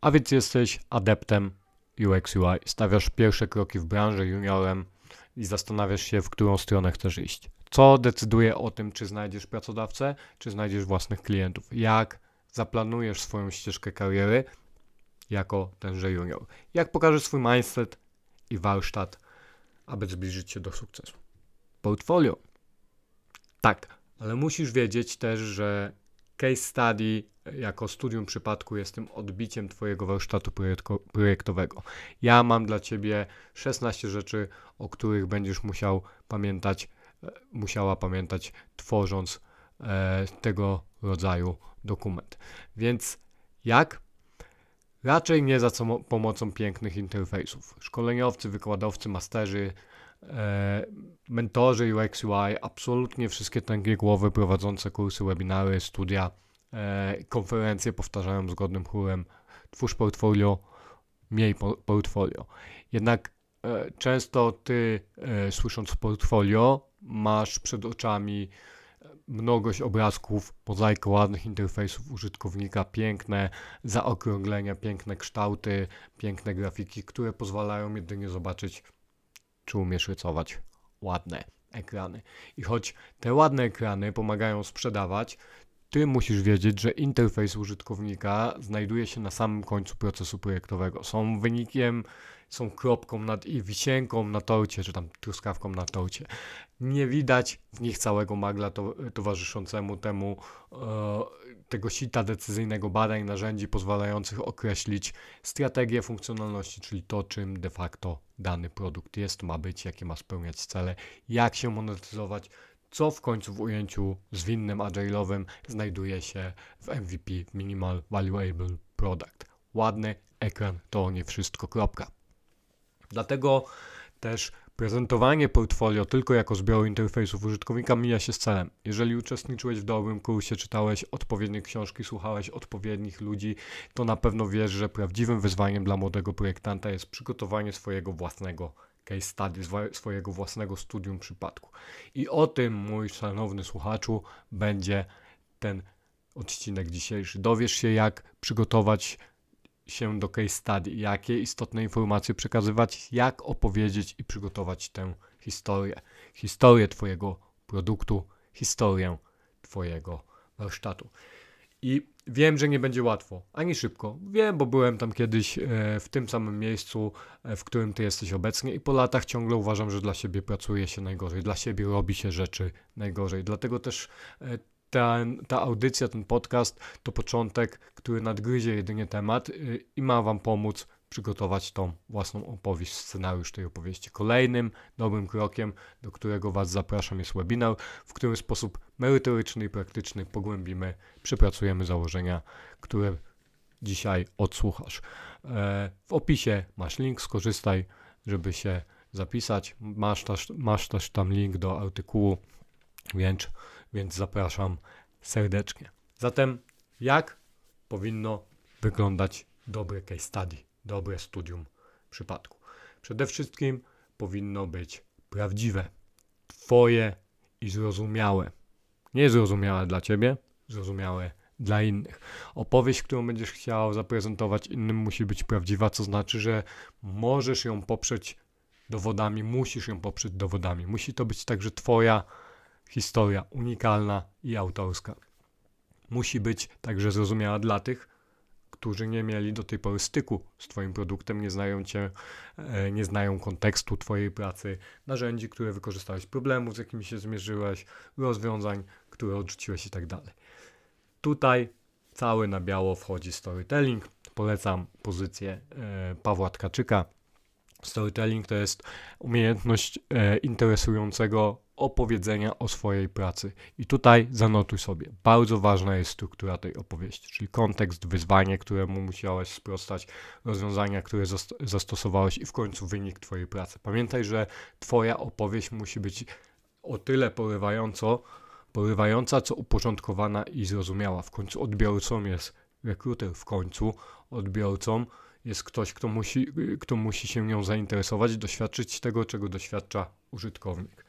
A więc jesteś adeptem UX UI, stawiasz pierwsze kroki w branży juniorem i zastanawiasz się, w którą stronę chcesz iść. Co decyduje o tym, czy znajdziesz pracodawcę, czy znajdziesz własnych klientów? Jak zaplanujesz swoją ścieżkę kariery jako tenże junior? Jak pokażesz swój mindset i warsztat, aby zbliżyć się do sukcesu? Portfolio. Tak, ale musisz wiedzieć też, że case study jako studium przypadku jest tym odbiciem Twojego warsztatu projektowego. Ja mam dla Ciebie 16 rzeczy, o których będziesz musiał pamiętać, e, musiała pamiętać, tworząc e, tego rodzaju dokument. Więc jak? Raczej nie za pomocą pięknych interfejsów. Szkoleniowcy, wykładowcy, masterzy, e, mentorzy UX UI, absolutnie wszystkie tęgie głowy prowadzące kursy, webinary, studia, e, konferencje powtarzają zgodnym chórem twórz portfolio, miej portfolio. Jednak e, często ty e, słysząc portfolio masz przed oczami mnogość obrazków, mozaikę ładnych interfejsów użytkownika, piękne zaokrąglenia, piękne kształty, piękne grafiki, które pozwalają jedynie zobaczyć, czy umiesz rysować ładne ekrany. I choć te ładne ekrany pomagają sprzedawać, ty musisz wiedzieć, że interfejs użytkownika znajduje się na samym końcu procesu projektowego. Są wynikiem, są kropką nad i wisienką na torcie, czy tam truskawką na torcie. Nie widać w nich całego magla to, towarzyszącemu temu e, tego sita decyzyjnego badań, narzędzi pozwalających określić strategię funkcjonalności, czyli to, czym de facto dany produkt jest, ma być, jakie ma spełniać cele, jak się monetyzować, co w końcu w ujęciu zwinnym, agile'owym znajduje się w MVP, Minimal Valuable Product. Ładny ekran to nie wszystko, kropka. Dlatego też prezentowanie portfolio tylko jako zbioru interfejsów użytkownika mija się z celem. Jeżeli uczestniczyłeś w dobrym kursie, czytałeś odpowiednie książki, słuchałeś odpowiednich ludzi, to na pewno wiesz, że prawdziwym wyzwaniem dla młodego projektanta jest przygotowanie swojego własnego case study, swojego własnego studium przypadku. I o tym, mój szanowny słuchaczu, będzie ten odcinek dzisiejszy. Dowiesz się, jak przygotować się do case study, jakie istotne informacje przekazywać, jak opowiedzieć i przygotować tę historię. Historię Twojego produktu, historię Twojego warsztatu. I wiem, że nie będzie łatwo, ani szybko. Wiem, bo byłem tam kiedyś e, w tym samym miejscu, e, w którym ty jesteś obecnie, i po latach ciągle uważam, że dla siebie pracuje się najgorzej, dla siebie robi się rzeczy najgorzej. Dlatego też ta, ta audycja, ten podcast to początek, który nadgryzie jedynie temat y, i ma Wam pomóc przygotować tą własną opowieść, scenariusz tej opowieści. Kolejnym dobrym krokiem, do którego Was zapraszam, jest webinar, w którym w sposób merytoryczny i praktyczny pogłębimy, przepracujemy założenia, które dzisiaj odsłuchasz. E, w opisie masz link, skorzystaj, żeby się zapisać. Masz też, masz też tam link do artykułu, więc więc zapraszam serdecznie. Zatem, jak powinno wyglądać dobre case study, dobre studium przypadku? Przede wszystkim powinno być prawdziwe, Twoje i zrozumiałe. Nie zrozumiałe dla Ciebie, zrozumiałe dla innych. Opowieść, którą będziesz chciał zaprezentować innym, musi być prawdziwa, co znaczy, że możesz ją poprzeć dowodami, musisz ją poprzeć dowodami. Musi to być także Twoja historia unikalna i autorska. Musi być także zrozumiała dla tych, którzy nie mieli do tej pory styku z Twoim produktem, nie znają Cię, e, nie znają kontekstu Twojej pracy, narzędzi, które wykorzystałeś, problemów, z jakimi się zmierzyłeś, rozwiązań, które odrzuciłeś i tak dalej. Tutaj cały na biało wchodzi storytelling. Polecam pozycję e, Pawła Tkaczyka. Storytelling to jest umiejętność e, interesującego opowiedzenia o swojej pracy. I tutaj zanotuj sobie, bardzo ważna jest struktura tej opowieści, czyli kontekst, wyzwanie, któremu musiałeś sprostać, rozwiązania, które zastosowałeś i w końcu wynik Twojej pracy. Pamiętaj, że Twoja opowieść musi być o tyle porywająco, porywająca, co uporządkowana i zrozumiała. W końcu odbiorcą jest rekruter, w końcu odbiorcą jest ktoś, kto musi, kto musi się nią zainteresować, doświadczyć tego, czego doświadcza użytkownik.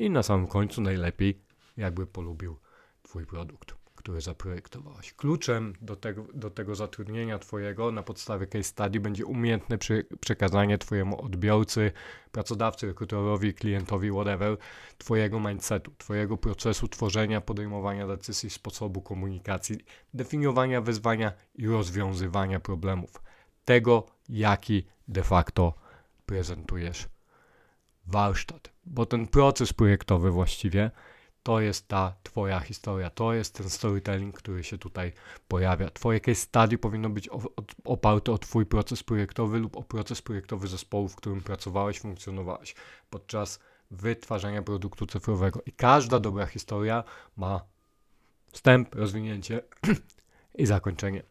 I na samym końcu najlepiej, jakby polubił Twój produkt. który zaprojektowałeś. Kluczem do tego, do tego zatrudnienia Twojego na podstawie case study będzie umiejętne przekazanie Twojemu odbiorcy, pracodawcy, rekrutorowi, klientowi, whatever, Twojego mindsetu, Twojego procesu tworzenia, podejmowania decyzji, sposobu komunikacji, definiowania wyzwania i rozwiązywania problemów. Tego, jaki de facto prezentujesz warsztat, bo ten proces projektowy właściwie to jest ta Twoja historia, to jest ten storytelling, który się tutaj pojawia. Twoje case study powinno być oparte o Twój proces projektowy lub o proces projektowy zespołu, w którym pracowałeś, funkcjonowałeś podczas wytwarzania produktu cyfrowego. I każda dobra historia ma wstęp, rozwinięcie i zakończenie.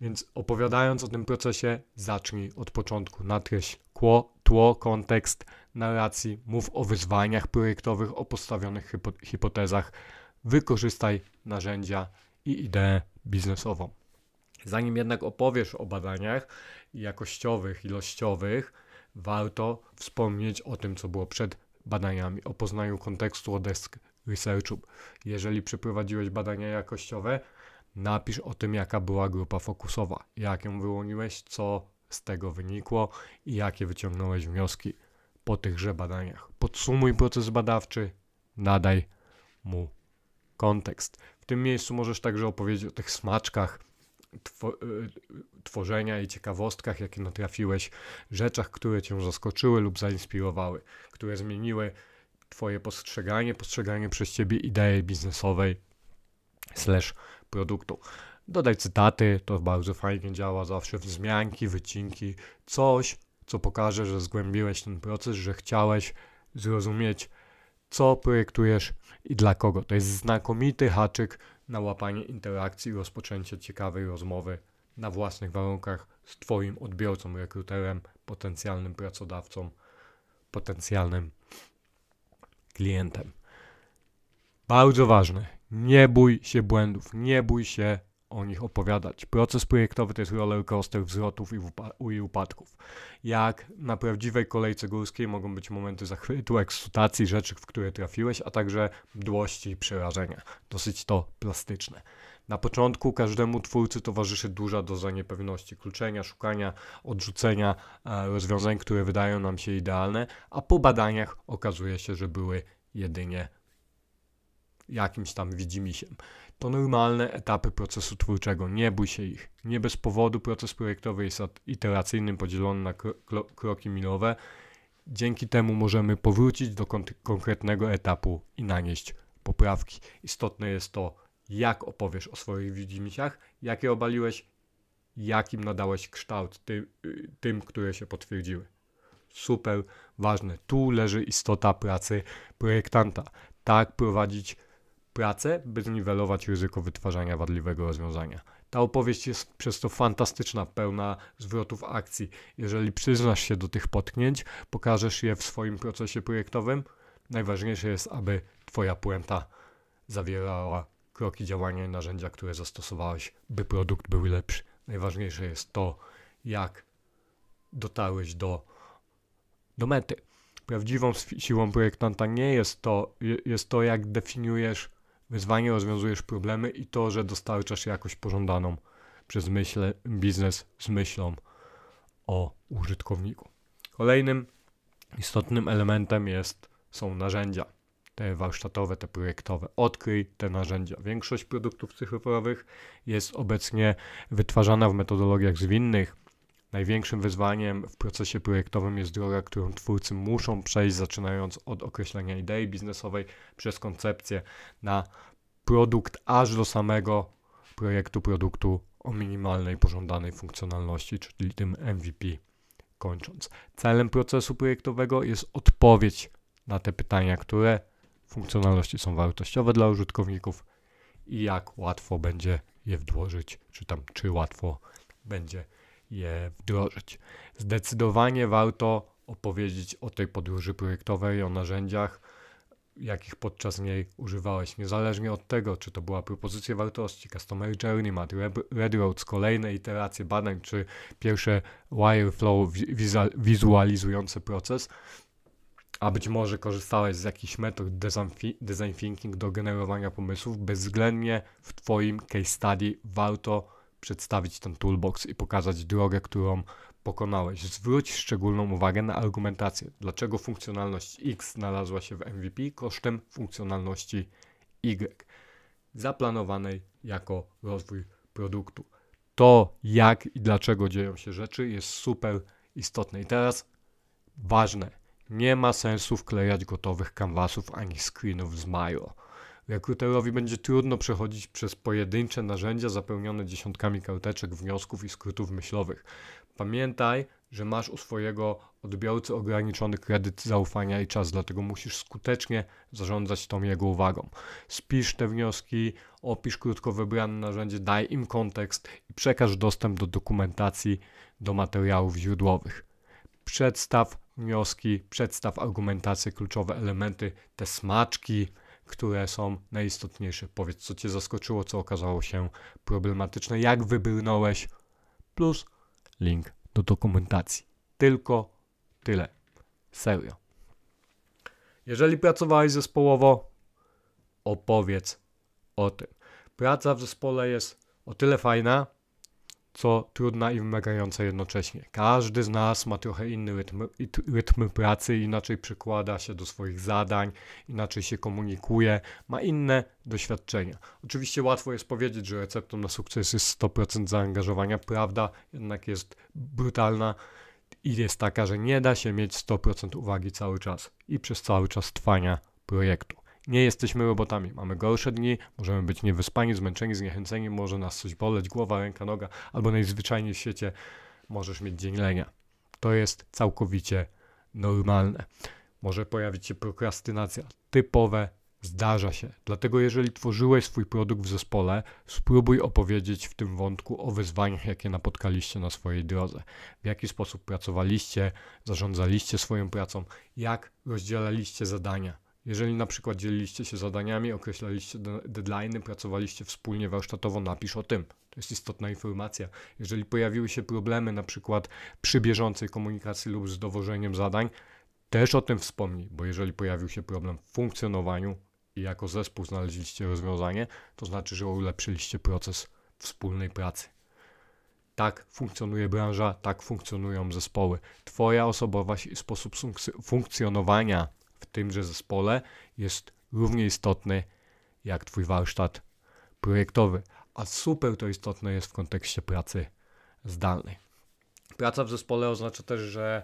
Więc opowiadając o tym procesie, zacznij od początku. Natreś tło, tło, kontekst narracji, mów o wyzwaniach projektowych, o postawionych hipotezach, wykorzystaj narzędzia i ideę biznesową. Zanim jednak opowiesz o badaniach jakościowych, ilościowych, warto wspomnieć o tym, co było przed badaniami, o poznaniu kontekstu, o desk researchu. Jeżeli przeprowadziłeś badania jakościowe, napisz o tym, jaka była grupa fokusowa, jak ją wyłoniłeś, co z tego wynikło i jakie wyciągnąłeś wnioski po tychże badaniach. Podsumuj proces badawczy, nadaj mu kontekst. W tym miejscu możesz także opowiedzieć o tych smaczkach two, y, tworzenia i ciekawostkach, jakie natrafiłeś, rzeczach, które cię zaskoczyły lub zainspirowały, które zmieniły Twoje postrzeganie, postrzeganie przez Ciebie idei biznesowej slash produktu. Dodaj cytaty, to bardzo fajnie działa zawsze, wzmianki, wycinki, coś, co pokaże, że zgłębiłeś ten proces, że chciałeś zrozumieć, co projektujesz i dla kogo. To jest znakomity haczyk na łapanie interakcji i rozpoczęcie ciekawej rozmowy na własnych warunkach z Twoim odbiorcą, rekruterem, potencjalnym pracodawcą, potencjalnym klientem. Bardzo ważne. Nie bój się błędów, nie bój się o nich opowiadać. Proces projektowy to jest roller coaster wzlotów i, upa- i upadków. Jak na prawdziwej kolejce górskiej mogą być momenty zachwytu, ekscytacji, rzeczy, w które trafiłeś, a także mdłości i przerażenia. Dosyć to plastyczne. Na początku każdemu twórcy towarzyszy duża doza niepewności, kluczenia, szukania, odrzucenia e, rozwiązań, które wydają nam się idealne, a po badaniach okazuje się, że były jedynie jakimś tam widzimisiem. To normalne etapy procesu twórczego, nie bój się ich. Nie bez powodu proces projektowy jest iteracyjny, podzielony na kro kroki milowe. Dzięki temu możemy powrócić do kon konkretnego etapu i nanieść poprawki. Istotne jest to, jak opowiesz o swoich widzimisiach, jakie obaliłeś, jakim nadałeś kształt ty tym, które się potwierdziły. Super ważne. Tu leży istota pracy projektanta. Tak prowadzić pracę, by zniwelować ryzyko wytwarzania wadliwego rozwiązania. Ta opowieść jest przez to fantastyczna, pełna zwrotów akcji. Jeżeli przyznasz się do tych potknięć, pokażesz je w swoim procesie projektowym, najważniejsze jest, aby Twoja puenta zawierała kroki działania i narzędzia, które zastosowałeś, by produkt był lepszy. Najważniejsze jest to, jak dotarłeś do, do mety. Prawdziwą siłą projektanta nie jest to, jest to, jak definiujesz wyzwanie, rozwiązujesz problemy i to, że dostarczasz jakość pożądaną przez myślę, biznes z myślą o użytkowniku. Kolejnym istotnym elementem jest, są narzędzia, te warsztatowe, te projektowe. Odkryj te narzędzia. Większość produktów cyfrowych jest obecnie wytwarzana w metodologiach zwinnych, Największym wyzwaniem w procesie projektowym jest droga, którą twórcy muszą przejść, zaczynając od określenia idei biznesowej przez koncepcję na produkt, aż do samego projektu produktu o minimalnej pożądanej funkcjonalności, czyli tym MVP. Kończąc, celem procesu projektowego jest odpowiedź na te pytania, które funkcjonalności są wartościowe dla użytkowników i jak łatwo będzie je wdrożyć, czy tam czy łatwo będzie je wdrożyć. Zdecydowanie warto opowiedzieć o tej podróży projektowej, o narzędziach, jakich podczas niej używałeś. Niezależnie od tego, czy to była propozycja wartości, Customer Journey Map, Red Roads, kolejne iteracje badań, czy pierwsze Wireflow wizualizujące proces, a być może korzystałeś z jakichś metod design thinking do generowania pomysłów, bezwzględnie w Twoim case study warto przedstawić ten toolbox i pokazać drogę, którą pokonałeś. Zwróć szczególną uwagę na argumentację, dlaczego funkcjonalność X znalazła się w MVP kosztem funkcjonalności Y, zaplanowanej jako rozwój produktu. To, jak i dlaczego dzieją się rzeczy, jest super istotne. I teraz ważne, nie ma sensu wklejać gotowych kanwasów ani screenów z Miro. Rekruterowi będzie trudno przechodzić przez pojedyncze narzędzia zapełnione dziesiątkami karteczek, wniosków i skrótów myślowych. Pamiętaj, że masz u swojego odbiorcy ograniczony kredyt zaufania i czas, dlatego musisz skutecznie zarządzać tą jego uwagą. Spisz te wnioski, opisz krótko wybrane narzędzie, daj im kontekst i przekaż dostęp do dokumentacji, do materiałów źródłowych. Przedstaw wnioski, przedstaw argumentację, kluczowe elementy, te smaczki, które są najistotniejsze. Powiedz, co Cię zaskoczyło, co okazało się problematyczne, jak wybrnąłeś, plus link do dokumentacji. Tylko tyle. Serio. Jeżeli pracowałeś zespołowo, opowiedz o tym. Praca w zespole jest o tyle fajna, co trudna i wymagająca jednocześnie. Każdy z nas ma trochę inny rytm, rytm pracy, inaczej przykłada się do swoich zadań, inaczej się komunikuje, ma inne doświadczenia. Oczywiście łatwo jest powiedzieć, że receptą na sukces jest 100% zaangażowania. Prawda jednak jest brutalna i jest taka, że nie da się mieć 100% uwagi cały czas i przez cały czas trwania projektu. Nie jesteśmy robotami. Mamy gorsze dni, możemy być niewyspani, zmęczeni, zniechęceni, może nas coś boleć, głowa, ręka, noga, albo najzwyczajniej w świecie możesz mieć dzień lenia. To jest całkowicie normalne. Może pojawić się prokrastynacja. Typowe zdarza się. Dlatego jeżeli tworzyłeś swój produkt w zespole, spróbuj opowiedzieć w tym wątku o wyzwaniach, jakie napotkaliście na swojej drodze. W jaki sposób pracowaliście, zarządzaliście swoją pracą, jak rozdzielaliście zadania jeżeli na przykład dzieliliście się zadaniami, określaliście deadlines, pracowaliście wspólnie warsztatowo, napisz o tym. To jest istotna informacja. Jeżeli pojawiły się problemy, na przykład przy bieżącej komunikacji lub z dowożeniem zadań, też o tym wspomnij, bo jeżeli pojawił się problem w funkcjonowaniu i jako zespół znaleźliście rozwiązanie, to znaczy, że ulepszyliście proces wspólnej pracy. Tak funkcjonuje branża, tak funkcjonują zespoły. Twoja osobowość i sposób funkcjonowania w tymże zespole jest równie istotny jak Twój warsztat projektowy, a super to istotne jest w kontekście pracy zdalnej. Praca w zespole oznacza też, że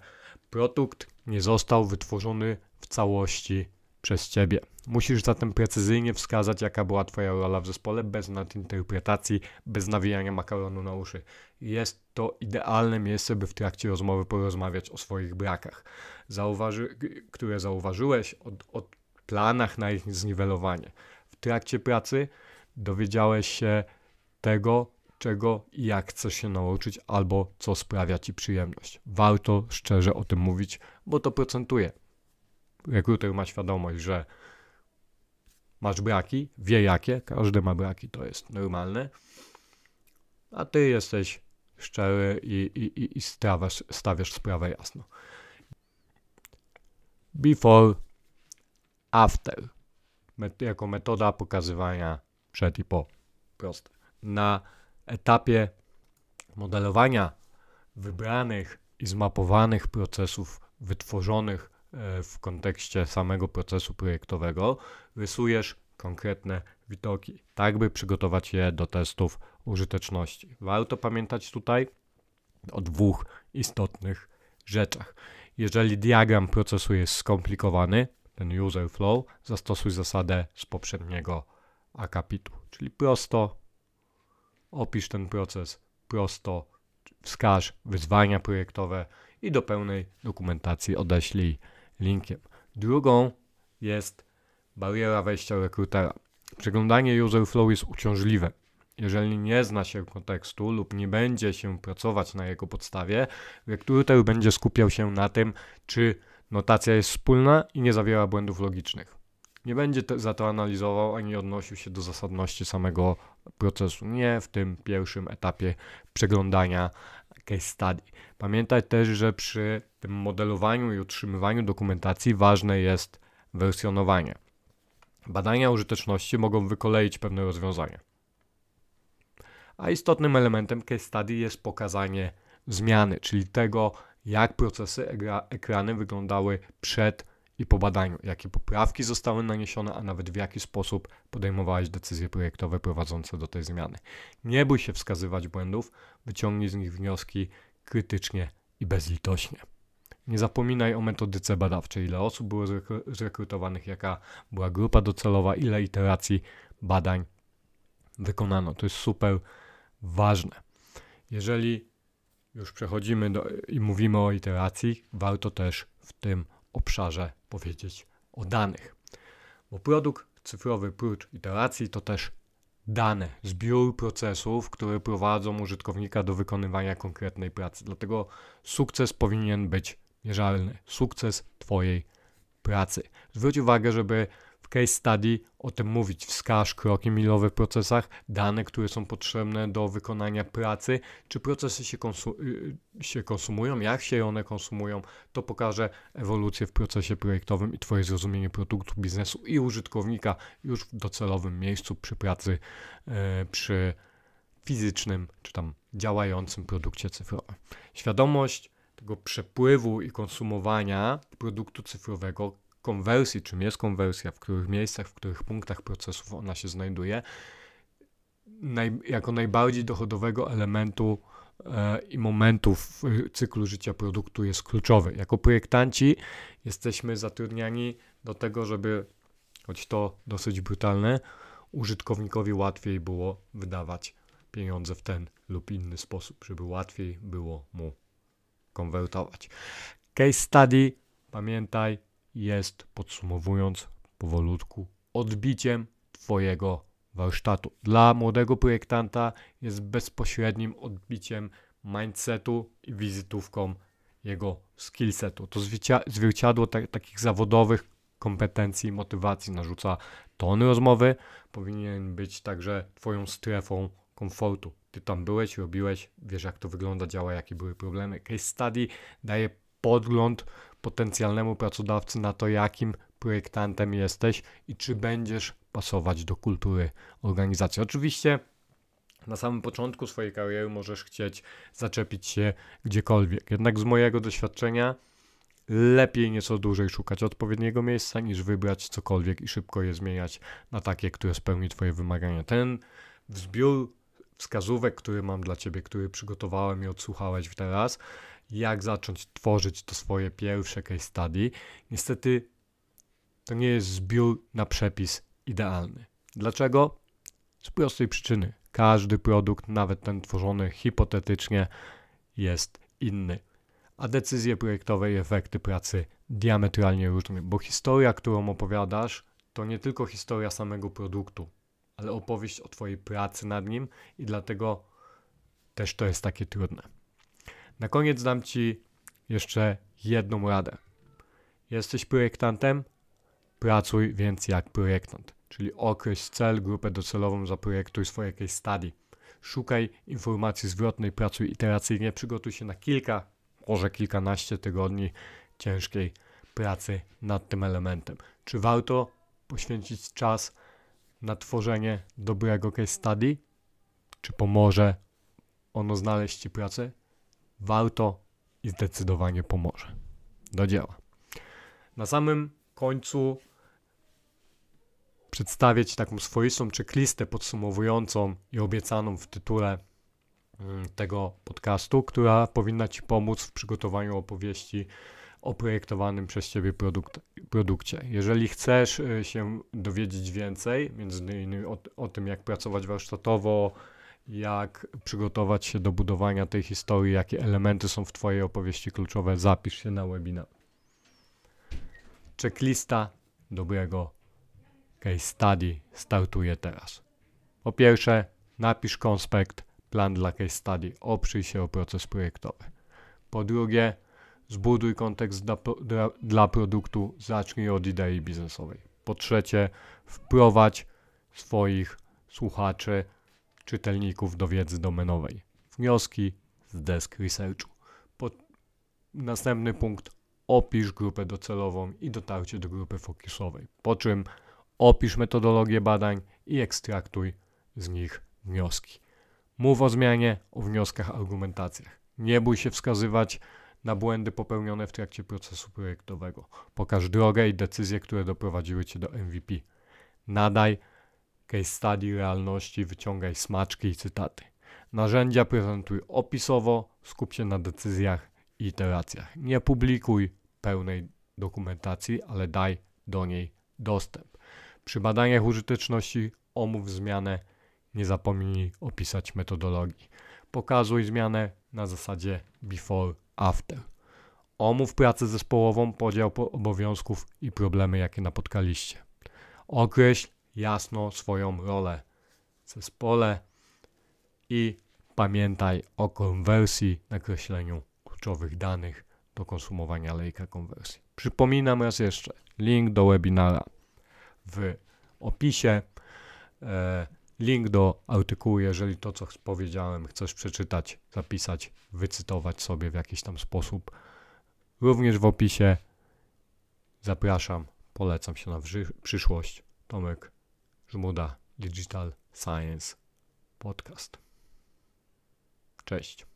produkt nie został wytworzony w całości przez Ciebie. Musisz zatem precyzyjnie wskazać, jaka była Twoja rola w zespole, bez nadinterpretacji, bez nawijania makaronu na uszy. Jest to idealne miejsce, by w trakcie rozmowy porozmawiać o swoich brakach, zauważy, które zauważyłeś, o, o planach na ich zniwelowanie. W trakcie pracy dowiedziałeś się tego, czego i jak chcesz się nauczyć, albo co sprawia Ci przyjemność. Warto szczerze o tym mówić, bo to procentuje. Rekruter ma świadomość, że masz braki, wie jakie, każdy ma braki, to jest normalne, a ty jesteś szczery i, i, i stawiasz, stawiasz sprawę jasno. Before, after, Met, jako metoda pokazywania przed i po. Proste. Na etapie modelowania wybranych i zmapowanych procesów wytworzonych w kontekście samego procesu projektowego rysujesz konkretne widoki, tak by przygotować je do testów użyteczności. Warto pamiętać tutaj o dwóch istotnych rzeczach. Jeżeli diagram procesu jest skomplikowany, ten user flow, zastosuj zasadę z poprzedniego akapitu, czyli prosto opisz ten proces, prosto wskaż wyzwania projektowe i do pełnej dokumentacji odeślij linkiem. Drugą jest bariera wejścia rekrutera. Przeglądanie user flow jest uciążliwe. Jeżeli nie zna się kontekstu lub nie będzie się pracować na jego podstawie, rekruter będzie skupiał się na tym, czy notacja jest wspólna i nie zawiera błędów logicznych. Nie będzie za to analizował ani odnosił się do zasadności samego procesu. Nie w tym pierwszym etapie przeglądania case study. Pamiętaj też, że przy tym modelowaniu i utrzymywaniu dokumentacji ważne jest wersjonowanie. Badania użyteczności mogą wykoleić pewne rozwiązania. A istotnym elementem case study jest pokazanie zmiany, czyli tego, jak procesy ekrany wyglądały przed i po badaniu, jakie poprawki zostały naniesione, a nawet w jaki sposób podejmowałeś decyzje projektowe prowadzące do tej zmiany. Nie bój się wskazywać błędów, wyciągnij z nich wnioski krytycznie i bezlitośnie. Nie zapominaj o metodyce badawczej, ile osób było zrekrutowanych, jaka była grupa docelowa, ile iteracji badań wykonano. To jest super ważne. Jeżeli już przechodzimy do, i mówimy o iteracji, warto też w tym obszarze powiedzieć o danych. Bo produkt cyfrowy prócz iteracji to też dane, zbiór procesów, które prowadzą użytkownika do wykonywania konkretnej pracy. Dlatego sukces powinien być mierzalny. Sukces Twojej pracy. Zwróć uwagę, żeby w case study o tym mówić. Wskaż kroki milowe w procesach, dane, które są potrzebne do wykonania pracy, czy procesy się, konsu y, się konsumują, jak się one konsumują. To pokaże ewolucję w procesie projektowym i Twoje zrozumienie produktu, biznesu i użytkownika już w docelowym miejscu przy pracy, e, przy fizycznym czy tam działającym produkcie cyfrowym. Świadomość tego przepływu i konsumowania produktu cyfrowego konwersji, czym jest konwersja, w których miejscach, w których punktach procesów ona się znajduje, naj, jako najbardziej dochodowego elementu e, i momentu w cyklu życia produktu jest kluczowy. Jako projektanci jesteśmy zatrudniani do tego, żeby, choć to dosyć brutalne, użytkownikowi łatwiej było wydawać pieniądze w ten lub inny sposób, żeby łatwiej było mu konwertować. Case study, pamiętaj, jest, podsumowując powolutku, odbiciem Twojego warsztatu. Dla młodego projektanta jest bezpośrednim odbiciem mindsetu i wizytówką jego skillsetu. To zwierciadło takich zawodowych kompetencji i motywacji narzuca ton rozmowy, powinien być także Twoją strefą komfortu. Ty tam byłeś, robiłeś, wiesz jak to wygląda, działa, jakie były problemy. Case study daje podgląd potencjalnemu pracodawcy na to, jakim projektantem jesteś i czy będziesz pasować do kultury organizacji. Oczywiście na samym początku swojej kariery możesz chcieć zaczepić się gdziekolwiek. Jednak z mojego doświadczenia lepiej nieco dłużej szukać odpowiedniego miejsca niż wybrać cokolwiek i szybko je zmieniać na takie, które spełni Twoje wymagania. Ten zbiór wskazówek, który mam dla Ciebie, który przygotowałem i odsłuchałeś teraz, jak zacząć tworzyć to swoje pierwsze case study. Niestety to nie jest zbiór na przepis idealny. Dlaczego? Z prostej przyczyny. Każdy produkt, nawet ten tworzony hipotetycznie, jest inny. A decyzje projektowe i efekty pracy diametralnie różne, bo historia, którą opowiadasz, to nie tylko historia samego produktu, ale opowieść o Twojej pracy nad nim i dlatego też to jest takie trudne. Na koniec dam Ci jeszcze jedną radę. Jesteś projektantem? Pracuj więc jak projektant, czyli określ cel, grupę docelową, zaprojektuj swoje case study. Szukaj informacji zwrotnej, pracuj iteracyjnie, przygotuj się na kilka, może kilkanaście tygodni ciężkiej pracy nad tym elementem. Czy warto poświęcić czas na tworzenie dobrego case study? Czy pomoże ono znaleźć Ci pracę? Warto i zdecydowanie pomoże. Do dzieła. Na samym końcu przedstawię Ci taką swoistą checklistę podsumowującą i obiecaną w tytule mm, tego podcastu, która powinna Ci pomóc w przygotowaniu opowieści o projektowanym przez Ciebie produkt, produkcie. Jeżeli chcesz y, się dowiedzieć więcej, między innymi o, o tym, jak pracować warsztatowo, jak przygotować się do budowania tej historii, jakie elementy są w Twojej opowieści kluczowe, zapisz się na webinar. Checklista dobrego case study startuje teraz. Po pierwsze, napisz konspekt, plan dla case study, oprzyj się o proces projektowy. Po drugie, zbuduj kontekst dla, dla, dla produktu, zacznij od idei biznesowej. Po trzecie, wprowadź swoich słuchaczy czytelników do wiedzy domenowej. Wnioski, z desk researchu. Po, następny punkt. Opisz grupę docelową i dotarcie do grupy fokusowej. Po czym opisz metodologię badań i ekstraktuj z nich wnioski. Mów o zmianie, o wnioskach, argumentacjach. Nie bój się wskazywać na błędy popełnione w trakcie procesu projektowego. Pokaż drogę i decyzje, które doprowadziły cię do MVP. Nadaj case study realności, wyciągaj smaczki i cytaty. Narzędzia prezentuj opisowo, skup się na decyzjach i iteracjach. Nie publikuj pełnej dokumentacji, ale daj do niej dostęp. Przy badaniach użyteczności omów zmianę, nie zapomnij opisać metodologii. Pokazuj zmianę na zasadzie before, after. Omów pracę zespołową, podział obowiązków i problemy, jakie napotkaliście. Określ jasno swoją rolę w zespole i pamiętaj o konwersji, nakreśleniu kluczowych danych do konsumowania lejka konwersji. Przypominam raz jeszcze, link do webinara w opisie, e, link do artykułu, jeżeli to, co powiedziałem, chcesz przeczytać, zapisać, wycytować sobie w jakiś tam sposób. Również w opisie zapraszam, polecam się na przyszłość. Tomek Żmuda, Digital Science Podcast. Cześć.